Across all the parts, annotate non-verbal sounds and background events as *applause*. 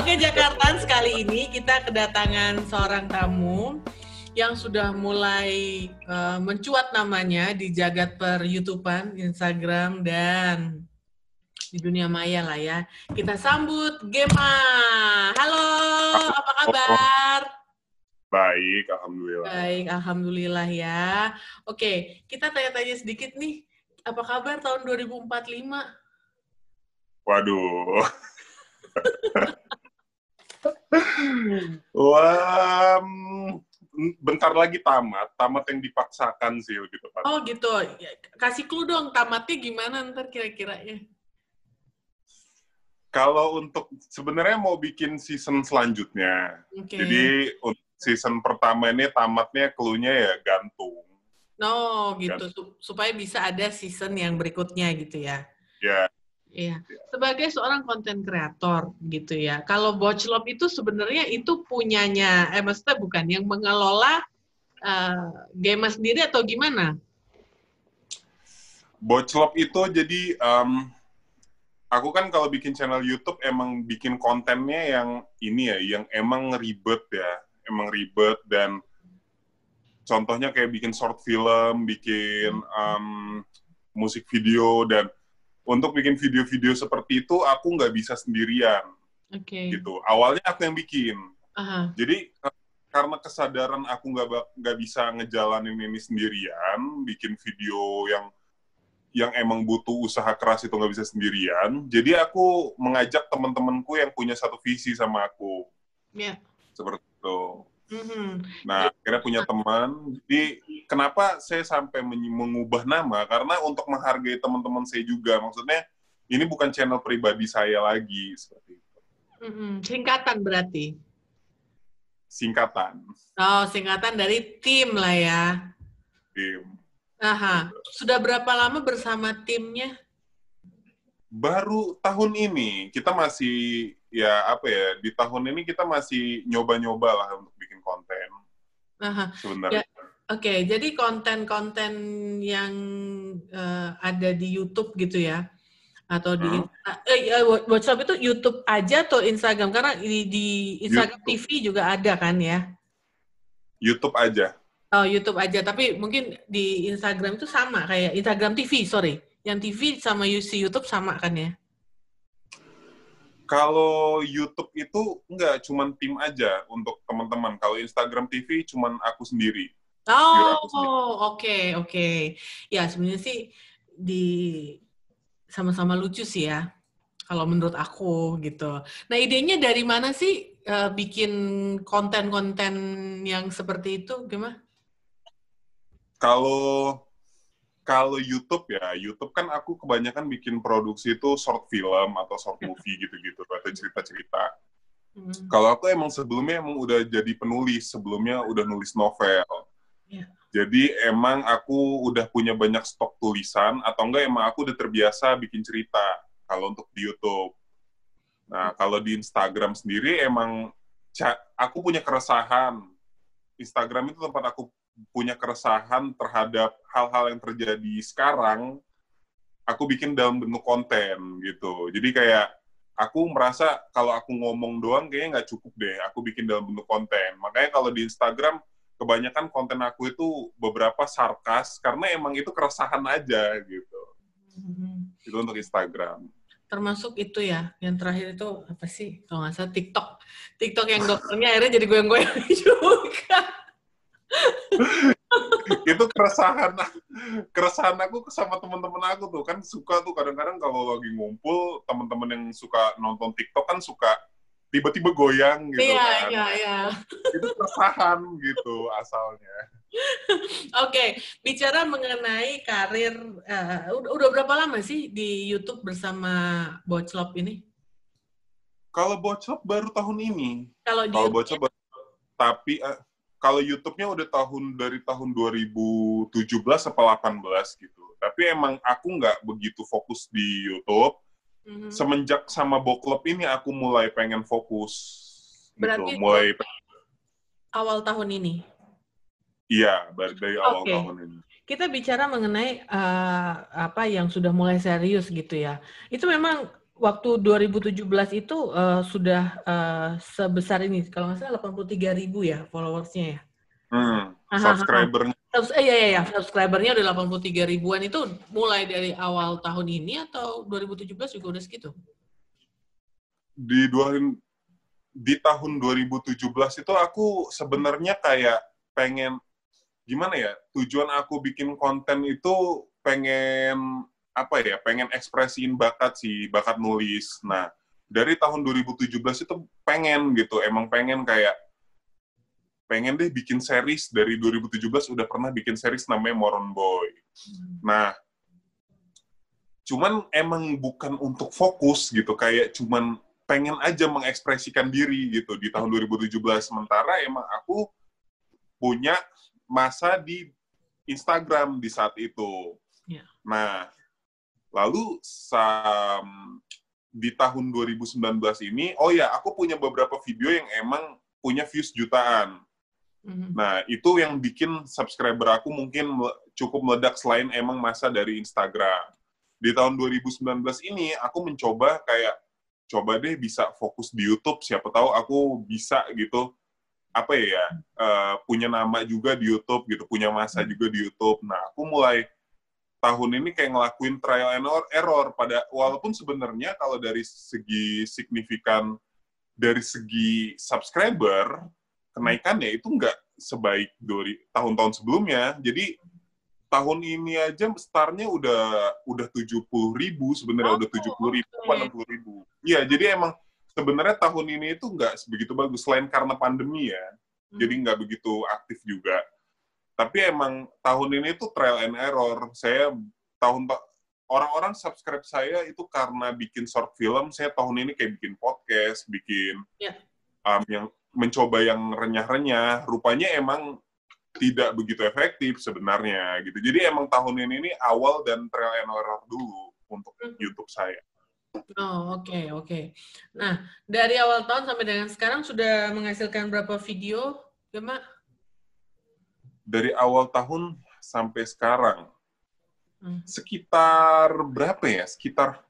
Oke Jakarta, sekali ini kita kedatangan seorang tamu yang sudah mulai uh, mencuat namanya di jagat per YouTubean, Instagram, dan di dunia maya lah ya. Kita sambut Gema. Halo, apa kabar? Baik, alhamdulillah. Baik, alhamdulillah ya. Oke, kita tanya-tanya sedikit nih. Apa kabar tahun 2045? Waduh. *laughs* *laughs* Wah, bentar lagi tamat. Tamat yang dipaksakan sih lebih tepat. Oh gitu. Ya, kasih clue dong, tamatnya gimana ntar kira-kira ya? Kalau untuk sebenarnya mau bikin season selanjutnya. Okay. Jadi season pertama ini tamatnya clue-nya ya gantung. Oh gitu, gantung. supaya bisa ada season yang berikutnya gitu ya? Ya, Iya, sebagai seorang konten kreator gitu ya. Kalau Boclop itu sebenarnya itu punyanya, eh maksudnya bukan yang mengelola uh, game sendiri atau gimana? Boclop itu jadi um, aku kan kalau bikin channel YouTube emang bikin kontennya yang ini ya, yang emang ribet ya, emang ribet dan contohnya kayak bikin short film, bikin um, musik video dan untuk bikin video-video seperti itu aku nggak bisa sendirian. Okay. Gitu. Awalnya aku yang bikin. Uh-huh. Jadi karena kesadaran aku nggak nggak bisa ngejalanin ini sendirian, bikin video yang yang emang butuh usaha keras itu nggak bisa sendirian. Jadi aku mengajak teman-temanku yang punya satu visi sama aku. Yeah. Seperti itu. Mm-hmm. Nah, akhirnya punya teman. Jadi, kenapa saya sampai mengubah nama? Karena untuk menghargai teman-teman saya juga. Maksudnya, ini bukan channel pribadi saya lagi seperti itu. Mm-hmm. Singkatan berarti. Singkatan. Oh, singkatan dari tim lah ya. Tim. Aha. Sudah berapa lama bersama timnya? Baru tahun ini. Kita masih ya apa ya di tahun ini kita masih nyoba-nyoba lah untuk bikin konten Aha. sebenarnya. Ya, Oke, okay, jadi konten-konten yang uh, ada di YouTube gitu ya, atau di hmm. eh, eh, WhatsApp itu YouTube aja atau Instagram? Karena di, di Instagram YouTube. TV juga ada kan ya? YouTube aja. Oh, YouTube aja. Tapi mungkin di Instagram itu sama kayak Instagram TV, sorry. Yang TV sama UC YouTube sama kan ya? Kalau YouTube itu enggak cuman tim aja untuk teman-teman. Kalau Instagram TV cuman aku sendiri. Oh, oke, oke. Okay, okay. Ya, sebenarnya sih di sama-sama lucu sih ya. Kalau menurut aku gitu. Nah, idenya dari mana sih uh, bikin konten-konten yang seperti itu gimana? Kalau kalau YouTube ya, YouTube kan aku kebanyakan bikin produksi itu short film atau short movie gitu-gitu atau cerita-cerita. Hmm. Kalau aku emang sebelumnya emang udah jadi penulis, sebelumnya udah nulis novel. Yeah. Jadi emang aku udah punya banyak stok tulisan atau enggak emang aku udah terbiasa bikin cerita kalau untuk di YouTube. Nah, kalau di Instagram sendiri emang aku punya keresahan. Instagram itu tempat aku punya keresahan terhadap hal-hal yang terjadi sekarang, aku bikin dalam bentuk konten gitu. Jadi kayak aku merasa kalau aku ngomong doang kayaknya nggak cukup deh. Aku bikin dalam bentuk konten. Makanya kalau di Instagram kebanyakan konten aku itu beberapa sarkas karena emang itu keresahan aja gitu. Mm-hmm. Itu untuk Instagram. Termasuk itu ya, yang terakhir itu apa sih? Kalau nggak salah TikTok. TikTok yang dokternya akhirnya jadi goyang-goyang *laughs* juga itu keresahan keresahan aku sama teman-teman aku tuh kan suka tuh kadang-kadang kalau lagi ngumpul teman-teman yang suka nonton TikTok kan suka tiba-tiba goyang gitu iya, kan. Iya, iya. Itu keresahan gitu asalnya. Oke, okay. bicara mengenai karir, uh, udah berapa lama sih di YouTube bersama Boclop ini? Kalau Boclop baru tahun ini. Kalau Boclop, baru, tapi uh, kalau YouTube-nya udah tahun dari tahun 2017 atau 18 gitu. Tapi emang aku nggak begitu fokus di YouTube. Mm-hmm. Semenjak sama Boklub ini aku mulai pengen fokus. Gitu. Berarti gitu. mulai awal tahun ini. Iya, dari awal okay. tahun ini. Kita bicara mengenai uh, apa yang sudah mulai serius gitu ya. Itu memang waktu 2017 itu uh, sudah uh, sebesar ini, kalau nggak salah 83 ribu ya followersnya ya? Hmm, subscribernya. Eh, iya, iya, iya, subscribernya udah 83 ribuan. Itu mulai dari awal tahun ini atau 2017 juga udah segitu? Di dua, di tahun 2017 itu aku sebenarnya kayak pengen gimana ya tujuan aku bikin konten itu pengen apa ya pengen ekspresiin bakat sih bakat nulis. Nah dari tahun 2017 itu pengen gitu. Emang pengen kayak pengen deh bikin series dari 2017 udah pernah bikin series namanya Moron Boy nah cuman emang bukan untuk fokus gitu kayak cuman pengen aja mengekspresikan diri gitu di tahun 2017 sementara emang aku punya masa di Instagram di saat itu. Yeah. Nah, Lalu sam, di tahun 2019 ini, oh ya, aku punya beberapa video yang emang punya views jutaan. Mm-hmm. Nah, itu yang bikin subscriber aku mungkin cukup meledak selain emang masa dari Instagram. Di tahun 2019 ini, aku mencoba kayak, coba deh bisa fokus di YouTube, siapa tahu aku bisa gitu, apa ya, uh, punya nama juga di YouTube gitu, punya masa mm-hmm. juga di YouTube. Nah, aku mulai tahun ini kayak ngelakuin trial and error pada walaupun sebenarnya kalau dari segi signifikan dari segi subscriber kenaikannya itu nggak sebaik dari tahun-tahun sebelumnya jadi tahun ini aja startnya udah udah tujuh puluh ribu sebenarnya oh, udah tujuh puluh ribu enam puluh ribu iya jadi emang sebenarnya tahun ini itu nggak sebegitu bagus selain karena pandemi ya hmm. jadi nggak begitu aktif juga tapi emang tahun ini tuh trial and error. Saya tahun orang-orang subscribe saya itu karena bikin short film. Saya tahun ini kayak bikin podcast, bikin yeah. um, yang mencoba yang renyah-renyah. Rupanya emang tidak begitu efektif sebenarnya gitu. Jadi emang tahun ini ini awal dan trial and error dulu untuk hmm. YouTube saya. Oh, oke, okay, oke. Okay. Nah, dari awal tahun sampai dengan sekarang sudah menghasilkan berapa video, ya, Mak? dari awal tahun sampai sekarang hmm. sekitar berapa ya? Sekitar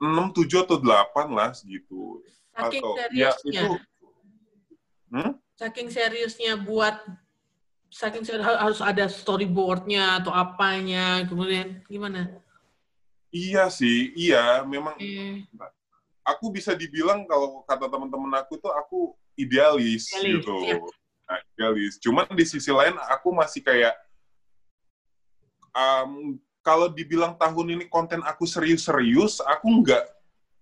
6, 7 atau 8 lah segitu. Saking atau, ya, seriusnya. Ya, itu, hmm? Saking seriusnya buat saking serius, harus ada storyboardnya atau apanya, kemudian gimana? Iya sih, iya memang. Eh. Aku bisa dibilang kalau kata teman-teman aku tuh aku idealis, idealis gitu. Ya idealis. Cuman di sisi lain aku masih kayak um, kalau dibilang tahun ini konten aku serius-serius, aku nggak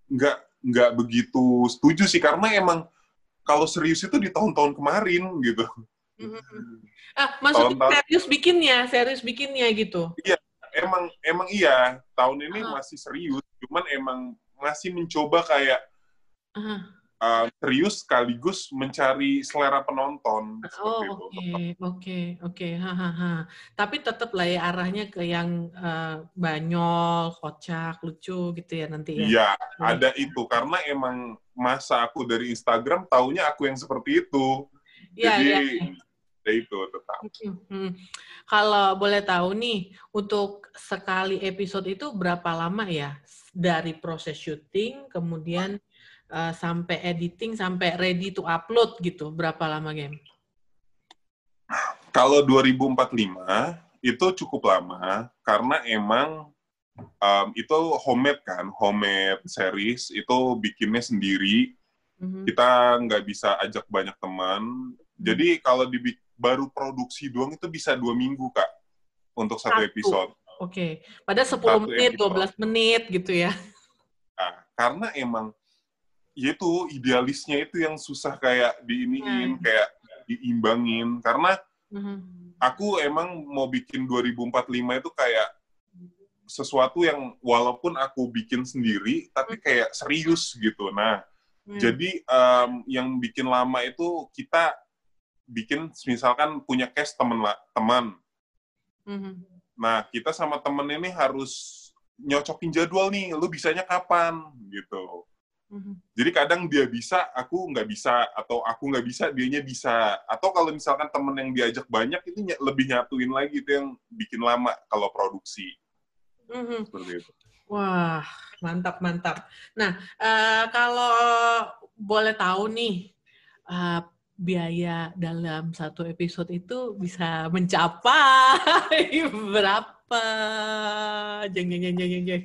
nggak nggak begitu setuju sih karena emang kalau serius itu di tahun-tahun kemarin gitu. Mm-hmm. Ah, maksudnya tahun serius bikinnya, serius bikinnya gitu. Iya, emang emang iya tahun ini uh -huh. masih serius, cuman emang masih mencoba kayak uh -huh uh, serius sekaligus mencari selera penonton. Oh oke oke oke hahaha. Tapi tetap lah ya arahnya ke yang uh, banyol, kocak, lucu gitu ya nanti ya. Iya ada itu karena emang masa aku dari Instagram taunya aku yang seperti itu. Iya, Jadi ya. ya itu tetap. Hmm. Kalau boleh tahu nih untuk sekali episode itu berapa lama ya dari proses syuting kemudian uh, sampai editing sampai ready to upload gitu berapa lama game? Kalau 2045 itu cukup lama karena emang um, itu homemade kan, homemade series itu bikinnya sendiri. Mm-hmm. Kita nggak bisa ajak banyak teman. Mm-hmm. Jadi kalau di baru produksi doang itu bisa dua minggu kak untuk satu, satu. episode. Oke, okay. pada 10 satu menit, episode. 12 menit gitu ya. Nah, karena emang ya itu idealisnya itu yang susah kayak diiniin hmm. kayak diimbangin karena hmm. aku emang mau bikin 2045 itu kayak sesuatu yang walaupun aku bikin sendiri tapi hmm. kayak serius gitu nah hmm. jadi um, yang bikin lama itu kita bikin misalkan punya case teman teman hmm. nah kita sama temen ini harus nyocokin jadwal nih lu bisanya kapan gitu Mm-hmm. Jadi kadang dia bisa, aku nggak bisa, atau aku nggak bisa, dianya bisa. Atau kalau misalkan temen yang diajak banyak, itu lebih nyatuin lagi, itu yang bikin lama kalau produksi. Mm-hmm. Seperti itu. Wah, mantap mantap. Nah, uh, kalau boleh tahu nih, uh, biaya dalam satu episode itu bisa mencapai *laughs* berapa? Jeng jeng jeng jeng jeng.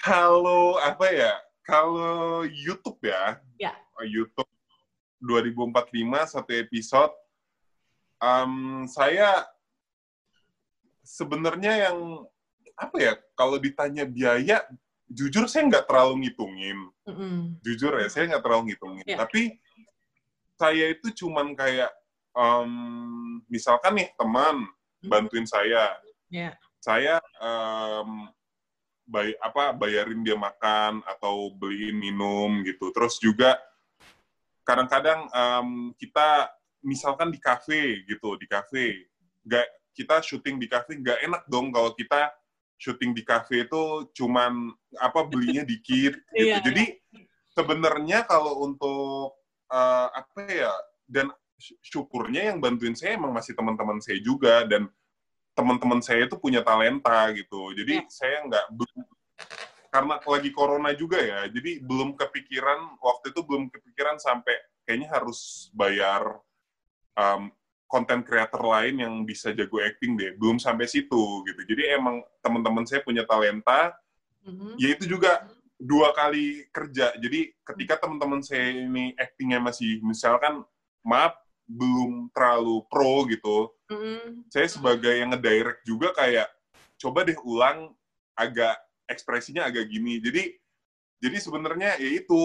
Kalau apa ya? Kalau YouTube ya, ya. YouTube 2045 satu episode, um, saya sebenarnya yang apa ya? Kalau ditanya biaya, jujur saya nggak terlalu ngitungin. Mm -hmm. Jujur ya, saya nggak terlalu ngitungin. Yeah. Tapi saya itu cuman kayak, um, misalkan nih teman bantuin saya, yeah. saya um, bay apa bayarin dia makan atau beliin minum gitu. Terus juga kadang-kadang um, kita misalkan di kafe gitu, di kafe, nggak kita syuting di kafe nggak enak dong kalau kita syuting di kafe itu cuman apa belinya dikit *laughs* gitu. Iya, Jadi sebenarnya kalau untuk uh, apa ya dan syukurnya yang bantuin saya emang masih teman-teman saya juga dan teman-teman saya itu punya talenta gitu. Jadi ya. saya nggak karena lagi corona juga ya. Jadi belum kepikiran waktu itu belum kepikiran sampai kayaknya harus bayar um, konten creator lain yang bisa jago acting deh. Belum sampai situ gitu. Jadi emang teman-teman saya punya talenta. Mm-hmm. Ya itu juga dua kali kerja. Jadi ketika teman-teman saya ini actingnya masih misalkan maaf belum terlalu pro gitu. Mm-hmm. Saya sebagai yang ngedirect juga kayak coba deh ulang agak ekspresinya agak gini. Jadi jadi sebenarnya ya itu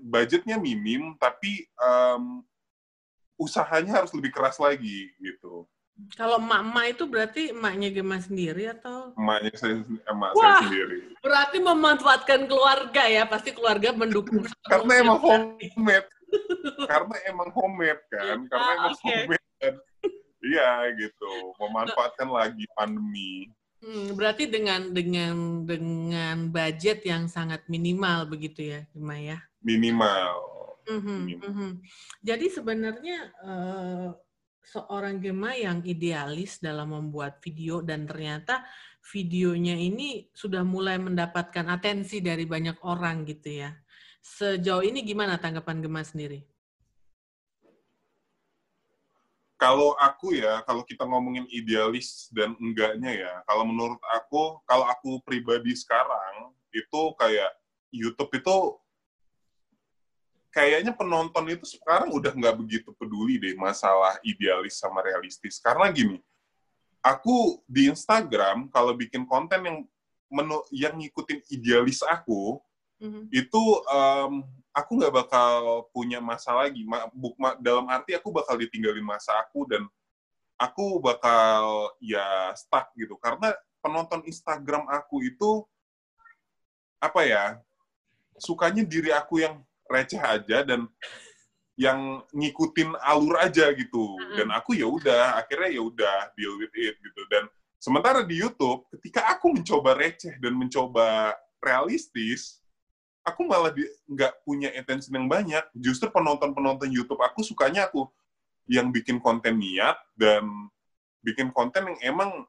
budgetnya minim tapi um, usahanya harus lebih keras lagi gitu. Kalau emak-emak itu berarti emaknya Gema sendiri atau? Emaknya saya, emak Wah, saya sendiri. Berarti memanfaatkan keluarga ya, pasti keluarga mendukung. Karena emang homemade. Karena emang homemade kan, karena ah, emang okay. homemade. Kan. Iya gitu, memanfaatkan lagi pandemi. Hmm, berarti dengan dengan dengan budget yang sangat minimal begitu ya, Gema ya? Minimal Mm-hmm, mm-hmm. Jadi sebenarnya uh, seorang Gema yang idealis dalam membuat video dan ternyata videonya ini sudah mulai mendapatkan atensi dari banyak orang gitu ya. Sejauh ini gimana tanggapan Gema sendiri? Kalau aku ya, kalau kita ngomongin idealis dan enggaknya ya, kalau menurut aku, kalau aku pribadi sekarang, itu kayak YouTube itu kayaknya penonton itu sekarang udah nggak begitu peduli deh masalah idealis sama realistis. Karena gini, aku di Instagram kalau bikin konten yang menu yang ngikutin idealis aku, mm-hmm. itu um, aku nggak bakal punya masa lagi. Ma, buk, ma, dalam arti aku bakal ditinggalin masa aku dan aku bakal ya stuck gitu. Karena penonton Instagram aku itu apa ya sukanya diri aku yang receh aja dan yang ngikutin alur aja gitu dan aku ya udah akhirnya ya udah deal with it gitu dan sementara di YouTube ketika aku mencoba receh dan mencoba realistis aku malah nggak punya attention yang banyak. Justru penonton penonton YouTube aku sukanya aku yang bikin konten niat dan bikin konten yang emang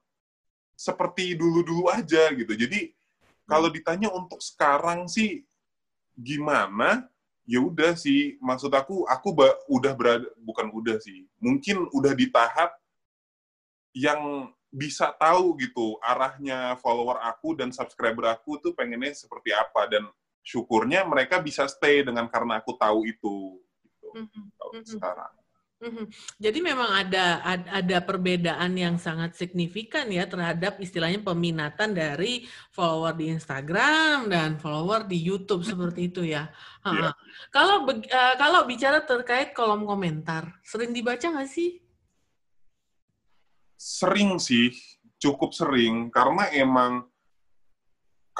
seperti dulu-dulu aja gitu. Jadi kalau ditanya untuk sekarang sih gimana? Ya udah sih maksud aku aku udah berada bukan udah sih mungkin udah di tahap yang bisa tahu gitu arahnya follower aku dan subscriber aku tuh pengennya seperti apa. Dan syukurnya mereka bisa stay dengan karena aku tahu itu gitu mm -hmm. sekarang Mhm. Jadi memang ada ada perbedaan yang sangat signifikan ya terhadap istilahnya peminatan dari follower di Instagram dan follower di YouTube seperti itu ya. *laughs* Yeah. Kalau uh, kalau bicara terkait kolom komentar, sering dibaca nggak sih? Sering sih, cukup sering karena emang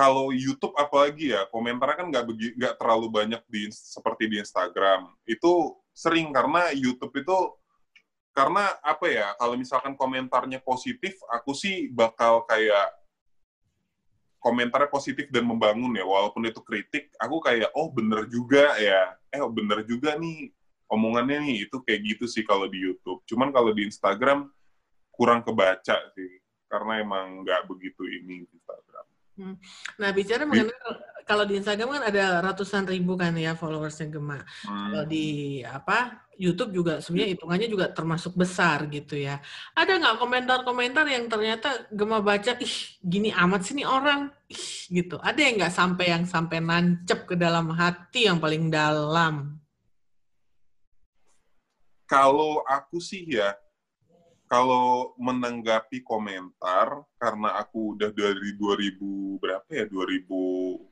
kalau YouTube apalagi ya komentarnya kan nggak nggak terlalu banyak di seperti di Instagram. Itu sering karena YouTube itu karena apa ya kalau misalkan komentarnya positif aku sih bakal kayak komentarnya positif dan membangun ya. Walaupun itu kritik aku kayak oh bener juga ya. Eh bener juga nih omongannya nih. Itu kayak gitu sih kalau di YouTube. Cuman kalau di Instagram kurang kebaca sih. Karena emang nggak begitu ini Instagram. Hmm. Nah bicara mengenai kalau di Instagram kan ada ratusan ribu kan ya followersnya Gema. Hmm. Kalau di apa YouTube juga sebenarnya hitungannya juga termasuk besar gitu ya. Ada nggak komentar-komentar yang ternyata Gema baca, ih gini amat sih nih orang, ih gitu. Ada yang nggak sampai yang sampai nancep ke dalam hati yang paling dalam? Kalau aku sih ya, kalau menanggapi komentar karena aku udah dari 2000 berapa ya 2017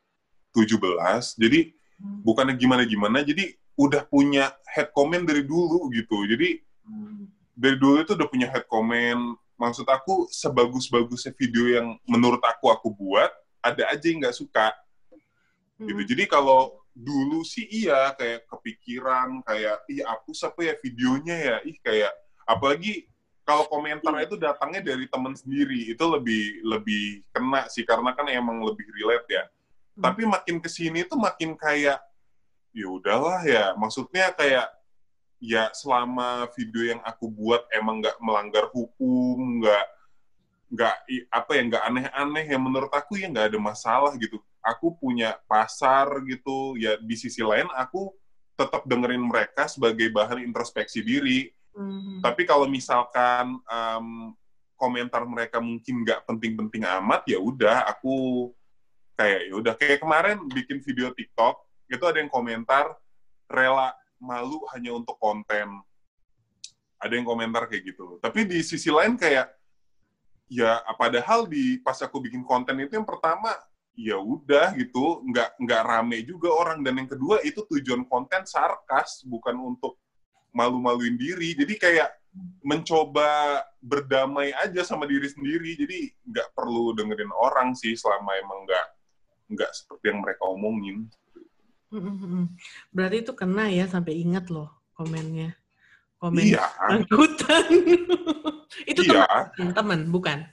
jadi hmm. bukannya gimana gimana jadi udah punya head comment dari dulu gitu jadi hmm. dari dulu itu udah punya head comment maksud aku sebagus-bagusnya video yang menurut aku aku buat ada aja yang nggak suka gitu. hmm. gitu jadi kalau dulu sih iya kayak kepikiran kayak ih aku siapa ya videonya ya ih kayak apalagi kalau komentar itu datangnya dari teman sendiri itu lebih lebih kena sih karena kan emang lebih relate ya. Hmm. Tapi makin ke sini tuh makin kayak ya udahlah ya. Maksudnya kayak ya selama video yang aku buat emang nggak melanggar hukum, nggak nggak apa ya nggak aneh-aneh ya menurut aku ya nggak ada masalah gitu. Aku punya pasar gitu ya di sisi lain aku tetap dengerin mereka sebagai bahan introspeksi diri hmm Tapi kalau misalkan um, komentar mereka mungkin nggak penting-penting amat, ya udah aku kayak ya udah kayak kemarin bikin video TikTok itu ada yang komentar rela malu hanya untuk konten. Ada yang komentar kayak gitu. Tapi di sisi lain kayak ya padahal di pas aku bikin konten itu yang pertama ya udah gitu nggak nggak rame juga orang dan yang kedua itu tujuan konten sarkas bukan untuk malu-maluin diri. Jadi kayak mencoba berdamai aja sama diri sendiri. Jadi nggak perlu dengerin orang sih selama emang nggak nggak seperti yang mereka omongin. *laughs* Berarti itu kena ya sampai ingat loh komennya. Komen iya. angkutan. *laughs* Itu iya. teman teman bukan?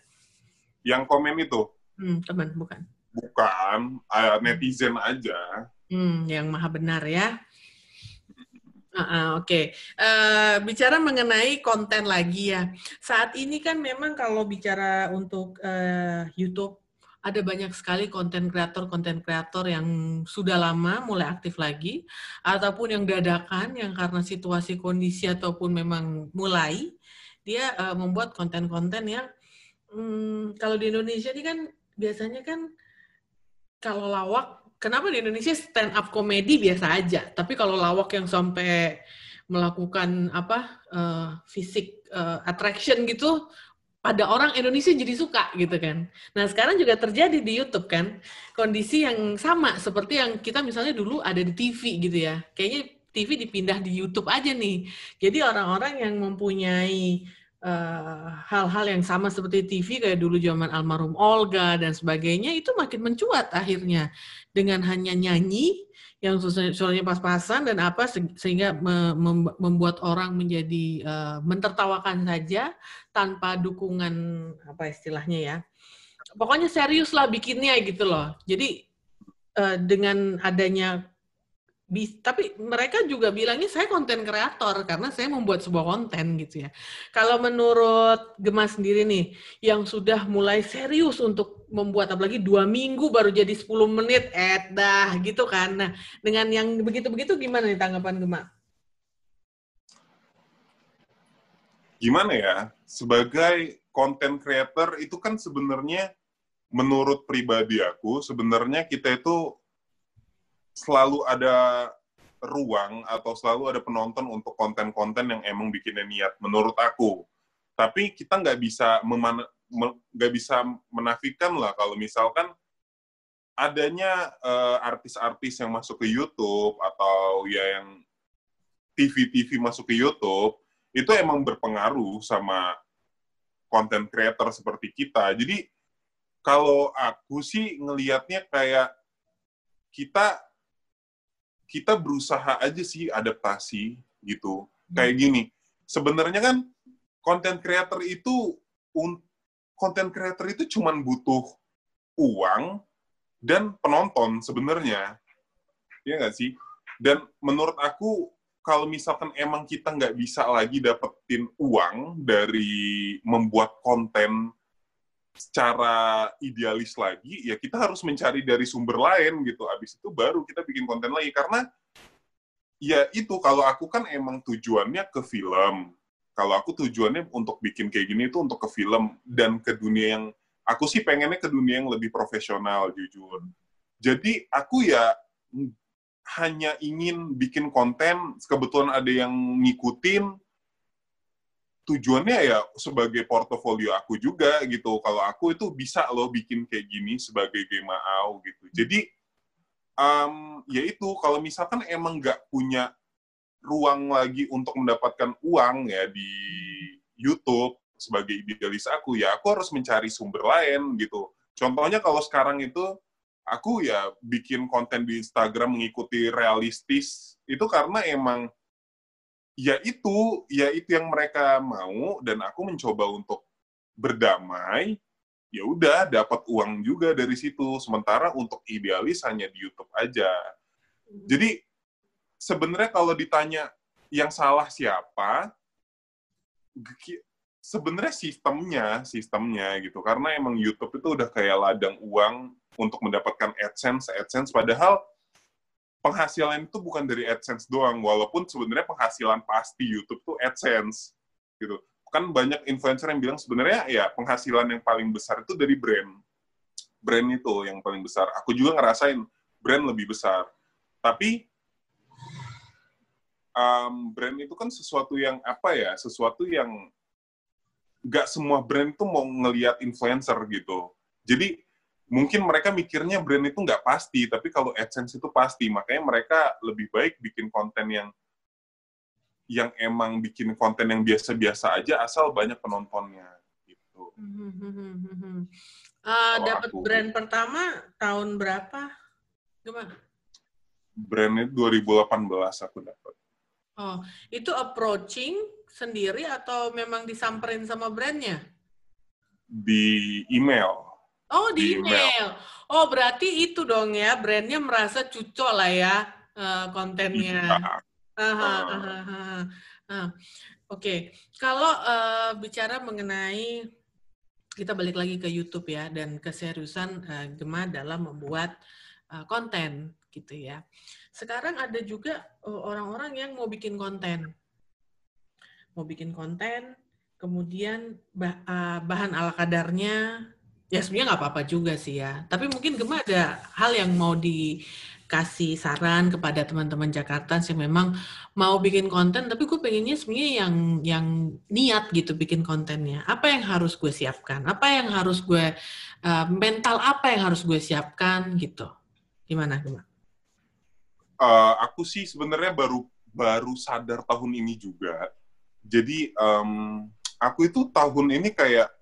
Yang komen itu? Hmm, teman bukan. Bukan. Uh, netizen aja. Hmm, yang maha benar ya Uh, Oke, okay. uh, bicara mengenai konten lagi ya. Saat ini kan memang kalau bicara untuk uh, YouTube ada banyak sekali konten kreator konten kreator yang sudah lama mulai aktif lagi ataupun yang dadakan yang karena situasi kondisi ataupun memang mulai dia uh, membuat konten-konten yang um, kalau di Indonesia ini kan biasanya kan kalau lawak kenapa di Indonesia stand up komedi biasa aja, tapi kalau lawak yang sampai melakukan apa uh, fisik uh, attraction gitu pada orang Indonesia jadi suka gitu kan. Nah sekarang juga terjadi di YouTube kan kondisi yang sama seperti yang kita misalnya dulu ada di TV gitu ya. Kayaknya TV dipindah di YouTube aja nih. Jadi orang-orang yang mempunyai hal-hal uh, yang sama seperti TV kayak dulu zaman almarhum Olga dan sebagainya itu makin mencuat akhirnya. Dengan hanya nyanyi yang suaranya pas-pasan dan apa sehingga membuat orang menjadi uh, mentertawakan saja tanpa dukungan apa istilahnya ya pokoknya serius lah bikinnya gitu loh. Jadi uh, dengan adanya bis, tapi mereka juga bilangnya saya konten kreator karena saya membuat sebuah konten gitu ya. Kalau menurut Gemas sendiri nih, yang sudah mulai serius untuk membuat apalagi dua minggu baru jadi 10 menit, eh dah gitu kan. Nah dengan yang begitu-begitu gimana nih tanggapan Gemas? Gimana ya, sebagai konten creator itu kan sebenarnya menurut pribadi aku sebenarnya kita itu selalu ada ruang atau selalu ada penonton untuk konten-konten yang emang bikinnya niat menurut aku tapi kita nggak bisa nggak bisa menafikan lah kalau misalkan adanya uh, artis-artis yang masuk ke YouTube atau ya yang TV-TV masuk ke YouTube itu emang berpengaruh sama konten creator seperti kita. Jadi kalau aku sih ngelihatnya kayak kita kita berusaha aja sih adaptasi gitu. Hmm. Kayak gini, sebenarnya kan konten creator itu konten creator itu cuman butuh uang dan penonton sebenarnya. Iya nggak sih? Dan menurut aku kalau misalkan emang kita nggak bisa lagi dapetin uang dari membuat konten secara idealis lagi, ya kita harus mencari dari sumber lain gitu. Abis itu baru kita bikin konten lagi. Karena ya itu, kalau aku kan emang tujuannya ke film. Kalau aku tujuannya untuk bikin kayak gini itu untuk ke film dan ke dunia yang, aku sih pengennya ke dunia yang lebih profesional, jujur. Jadi aku ya hanya ingin bikin konten, kebetulan ada yang ngikutin, tujuannya ya sebagai portofolio aku juga gitu. Kalau aku itu bisa loh bikin kayak gini sebagai game AU gitu. Jadi um, ya itu kalau misalkan emang nggak punya ruang lagi untuk mendapatkan uang ya di YouTube sebagai idealis aku ya aku harus mencari sumber lain gitu. Contohnya kalau sekarang itu aku ya bikin konten di Instagram mengikuti realistis itu karena emang ya itu ya itu yang mereka mau dan aku mencoba untuk berdamai. Ya udah dapat uang juga dari situ. Sementara untuk idealis hanya di YouTube aja. Jadi sebenarnya kalau ditanya yang salah siapa sebenarnya sistemnya sistemnya gitu. Karena emang YouTube itu udah kayak ladang uang untuk mendapatkan AdSense AdSense. Padahal penghasilan itu bukan dari AdSense doang, walaupun sebenarnya penghasilan pasti YouTube tuh AdSense, gitu. Kan banyak influencer yang bilang sebenarnya ya penghasilan yang paling besar itu dari brand. Brand itu yang paling besar. Aku juga ngerasain brand lebih besar. Tapi um, brand itu kan sesuatu yang apa ya? Sesuatu yang nggak semua brand itu mau ngelihat influencer gitu. Jadi mungkin mereka mikirnya brand itu nggak pasti, tapi kalau AdSense itu pasti. Makanya mereka lebih baik bikin konten yang yang emang bikin konten yang biasa-biasa aja asal banyak penontonnya gitu. *laughs* Uh, dapat brand pertama tahun berapa? Gimana? Brandnya 2018 aku dapat. Oh, itu approaching sendiri atau memang disamperin sama brandnya? Di email Oh, di, email. Oh, berarti itu dong ya, brandnya merasa cucok lah ya uh, kontennya. Uh, uh, uh, uh, uh. Oke, okay. kalau uh, bicara mengenai kita balik lagi ke YouTube ya dan keseriusan uh, Gema dalam membuat uh, konten gitu ya. Sekarang ada juga orang-orang uh, yang mau bikin konten, mau bikin konten, kemudian bah, uh, bahan ala kadarnya Ya sebenarnya nggak apa-apa juga sih ya. Tapi mungkin Gema ada hal yang mau dikasih saran kepada teman-teman Jakarta yang memang mau bikin konten, tapi gue pengennya sebenarnya yang yang niat gitu bikin kontennya. Apa yang harus gue siapkan? Apa yang harus gue uh, mental apa yang harus gue siapkan gitu? Gimana Gema? Uh, aku sih sebenarnya baru baru sadar tahun ini juga. Jadi um, aku itu tahun ini kayak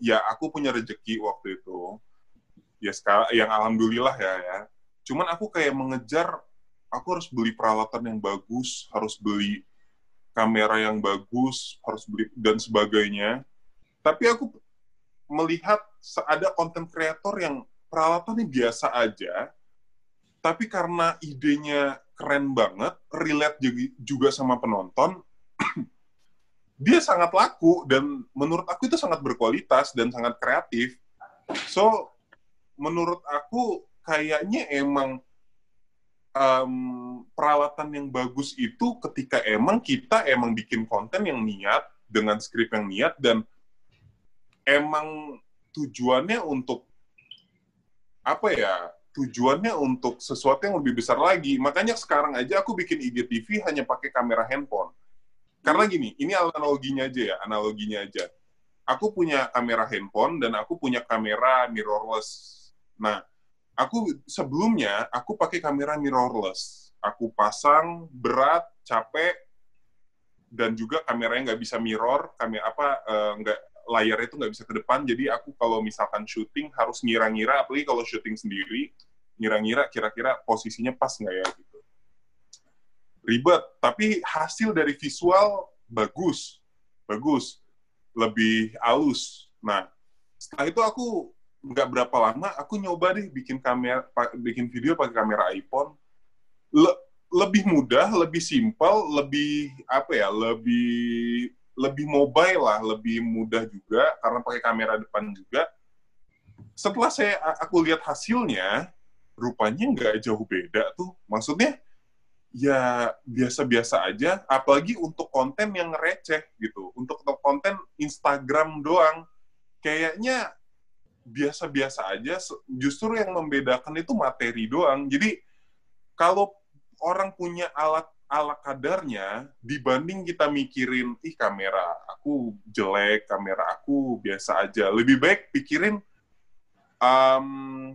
ya aku punya rezeki waktu itu. Ya sekarang yang alhamdulillah ya ya. Cuman aku kayak mengejar aku harus beli peralatan yang bagus harus beli kamera yang bagus harus beli dan sebagainya. Tapi aku melihat ada konten kreator yang peralatannya biasa aja tapi karena idenya keren banget relate juga sama penonton *clears throat* dia sangat laku dan menurut aku itu sangat berkualitas dan sangat kreatif. So menurut aku kayaknya emang um, peralatan yang bagus itu ketika emang kita emang bikin konten yang niat dengan skrip yang niat dan emang tujuannya untuk apa ya tujuannya untuk sesuatu yang lebih besar lagi makanya sekarang aja aku bikin IGTV hanya pakai kamera handphone karena gini, ini analoginya aja ya, analoginya aja. Aku punya kamera handphone dan aku punya kamera mirrorless. Nah, aku sebelumnya aku pakai kamera mirrorless. Aku pasang berat, capek, dan juga kameranya nggak bisa mirror, kamera apa uh, nggak layar itu nggak bisa ke depan. Jadi aku kalau misalkan syuting harus ngira-ngira, apalagi kalau syuting sendiri, ngira-ngira kira-kira posisinya pas nggak ya gitu ribet, tapi hasil dari visual bagus, bagus, lebih halus. Nah, setelah itu aku nggak berapa lama, aku nyoba deh bikin kamera, bikin video pakai kamera iPhone. Le lebih mudah, lebih simpel, lebih apa ya, lebih lebih mobile lah, lebih mudah juga karena pakai kamera depan juga. setelah saya aku lihat hasilnya, rupanya nggak jauh beda tuh. Maksudnya ya biasa-biasa aja, apalagi untuk konten yang receh gitu. Untuk konten Instagram doang, kayaknya biasa-biasa aja. Justru yang membedakan itu materi doang. Jadi kalau orang punya alat ala kadarnya dibanding kita mikirin ih kamera aku jelek, kamera aku biasa aja. Lebih baik pikirin um,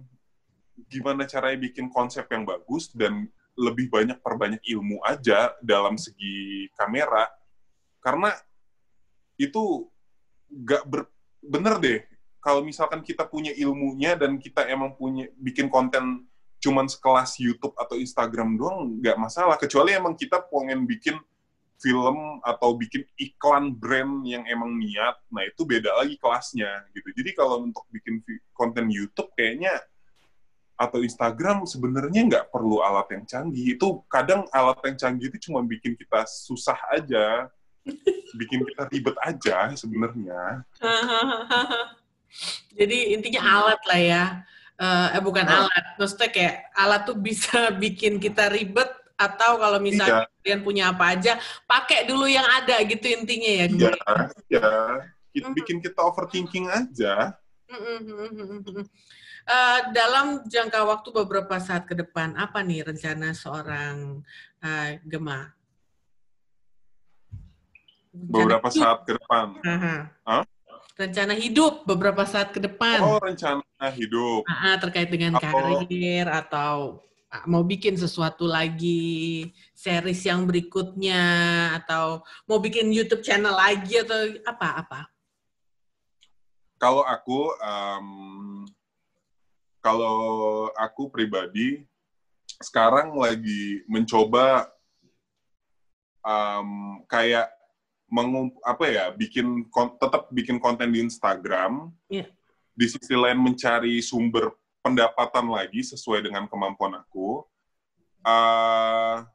gimana caranya bikin konsep yang bagus dan lebih banyak perbanyak ilmu aja dalam segi kamera karena itu gak ber, bener deh. Kalau misalkan kita punya ilmunya dan kita emang punya bikin konten cuman sekelas YouTube atau Instagram doang nggak masalah. Kecuali emang kita pengen bikin film atau bikin iklan brand yang emang niat nah itu beda lagi kelasnya gitu. Jadi kalau untuk bikin konten YouTube kayaknya atau Instagram sebenarnya nggak perlu alat yang canggih itu kadang alat yang canggih itu cuma bikin kita susah aja *laughs* bikin kita ribet aja sebenarnya *laughs* jadi intinya alat lah ya uh, eh bukan oh. alat, maksudnya kayak alat tuh bisa *laughs* bikin kita ribet atau kalau misalnya iya. kalian punya apa aja, pakai dulu yang ada gitu intinya ya. Iya, iya. Bikin kita overthinking aja. Uh, dalam jangka waktu beberapa saat ke depan, apa nih rencana seorang uh, Gema? Beberapa saat ke depan. Uh -huh. rencana hidup beberapa saat ke depan. Oh, rencana hidup. Nah, terkait dengan atau... karir atau mau bikin sesuatu lagi, series yang berikutnya atau mau bikin YouTube channel lagi atau apa-apa? Kalau aku, um, kalau aku pribadi sekarang lagi mencoba um, kayak mengump apa ya bikin kon, tetap bikin konten di Instagram yeah. di sisi lain mencari sumber pendapatan lagi sesuai dengan kemampuan aku uh,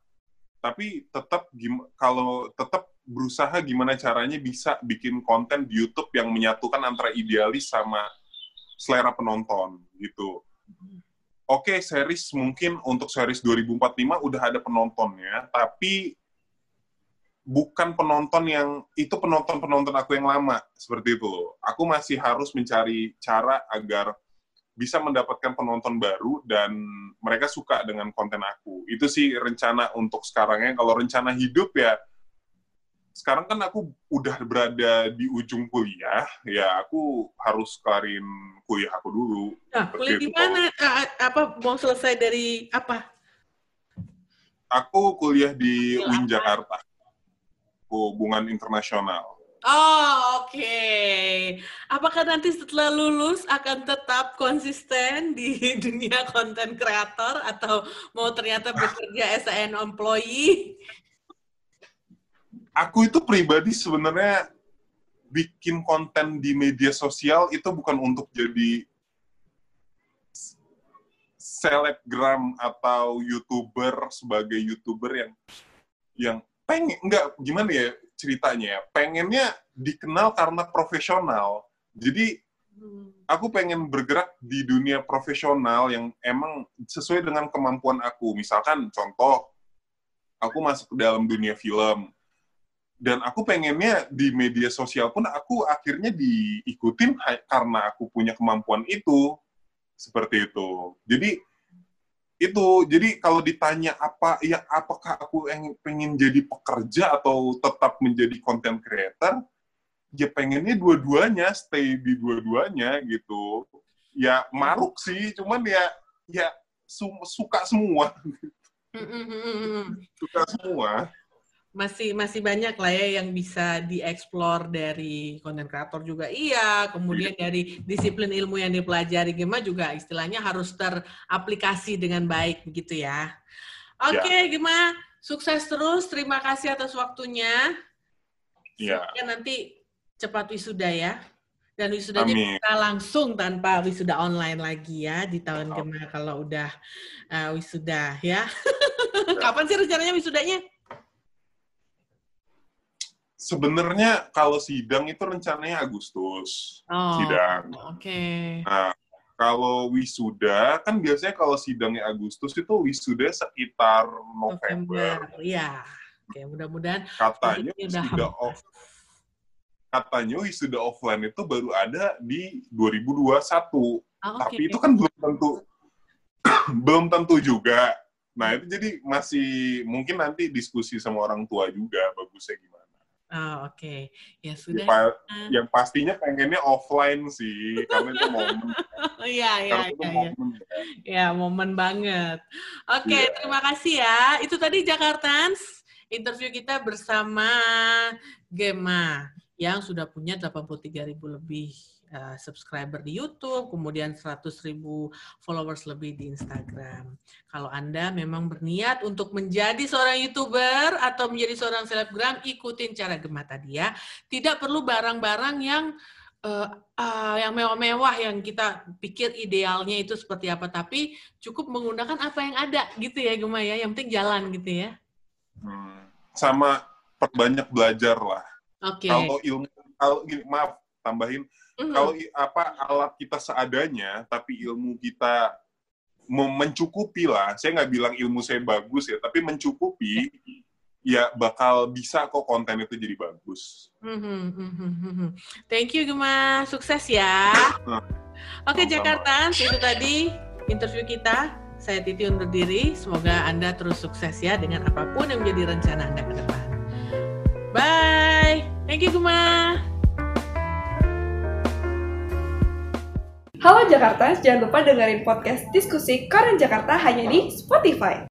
tapi tetap kalau tetap berusaha gimana caranya bisa bikin konten di YouTube yang menyatukan antara idealis sama selera penonton gitu. Oke, okay, series mungkin untuk series 2045 udah ada penontonnya, tapi bukan penonton yang itu penonton-penonton aku yang lama seperti itu loh. Aku masih harus mencari cara agar bisa mendapatkan penonton baru dan mereka suka dengan konten aku. Itu sih rencana untuk sekarangnya. Kalau rencana hidup ya sekarang kan aku udah berada di ujung kuliah, ya aku harus kelarin kuliah aku dulu. Nah, kuliah di mana? Apa mau selesai dari apa? Aku kuliah di UIN Jakarta hubungan internasional. Oh, oke. Okay. Apakah nanti setelah lulus akan tetap konsisten di *laughs* dunia konten kreator atau mau ternyata bekerja as an employee? Aku itu pribadi sebenarnya bikin konten di media sosial itu bukan untuk jadi selebgram atau youtuber sebagai youtuber yang yang pengen nggak gimana ya ceritanya ya? Pengennya dikenal karena profesional. Jadi hmm. aku pengen bergerak di dunia profesional yang emang sesuai dengan kemampuan aku. Misalkan contoh aku masuk ke dalam dunia film dan aku pengennya di media sosial pun aku akhirnya diikutin karena aku punya kemampuan itu. Seperti itu. Jadi itu. Jadi kalau ditanya apa ya apakah aku pengen jadi pekerja atau tetap menjadi content creator ya pengennya dua-duanya stay di dua-duanya gitu. Ya maruk sih. Cuman ya ya su suka semua. Suka semua masih masih banyak lah ya yang bisa dieksplor dari konten kreator juga iya kemudian iya. dari disiplin ilmu yang dipelajari Gema juga istilahnya harus teraplikasi dengan baik begitu ya oke okay, ya. Gema sukses terus terima kasih atas waktunya ya nanti cepat wisuda ya dan wisudanya Amin. bisa langsung tanpa wisuda online lagi ya di tahun oh. Gema kalau udah uh, wisuda ya. ya *laughs* kapan sih rencananya wisudanya sebenarnya kalau sidang itu rencananya Agustus oh, sidang. Oke. Okay. Nah, kalau wisuda kan biasanya kalau sidangnya Agustus itu wisuda sekitar November. Iya. Oke, mudah-mudahan katanya wisuda off katanya wisuda offline itu baru ada di 2021. Oh, okay. Tapi itu kan belum tentu *clears throat* belum tentu juga. Nah, itu jadi masih mungkin nanti diskusi sama orang tua juga bagusnya gimana. Oh, oke. Okay. Ya sudah. Ya, yang pastinya pengennya offline sih, karena itu momen. *laughs* Iya, iya, iya. Momen, ya. ya, momen banget. Oke, okay, yeah. terima kasih ya. Itu tadi Jakartans, interview kita bersama Gema yang sudah punya 83 ribu lebih uh, subscriber di YouTube, kemudian 100 ribu followers lebih di Instagram. Kalau Anda memang berniat untuk menjadi seorang YouTuber atau menjadi seorang selebgram, ikutin cara Gema tadi ya. Tidak perlu barang-barang yang uh, uh, yang mewah-mewah yang kita pikir idealnya itu seperti apa, tapi cukup menggunakan apa yang ada gitu ya Gema ya. Yang penting jalan gitu ya. Hmm, sama perbanyak belajar lah. Oke. Okay. Kalau ilmu, kalau maaf tambahin, Mm-hmm. Kalau apa alat kita seadanya, tapi ilmu kita mencukupi lah. Saya nggak bilang ilmu saya bagus ya, tapi mencukupi, ya bakal bisa kok konten itu jadi bagus. Mm-hmm. mm-hmm. Thank you Gema, sukses ya. Oke okay, Jakarta, itu tadi interview kita. Saya Titi undur diri. Semoga Anda terus sukses ya dengan apa pun yang menjadi rencana Anda ke depan. Bye. Thank you Gema. Halo Jakarta, jangan lupa dengerin podcast diskusi Koran Jakarta hanya di Spotify.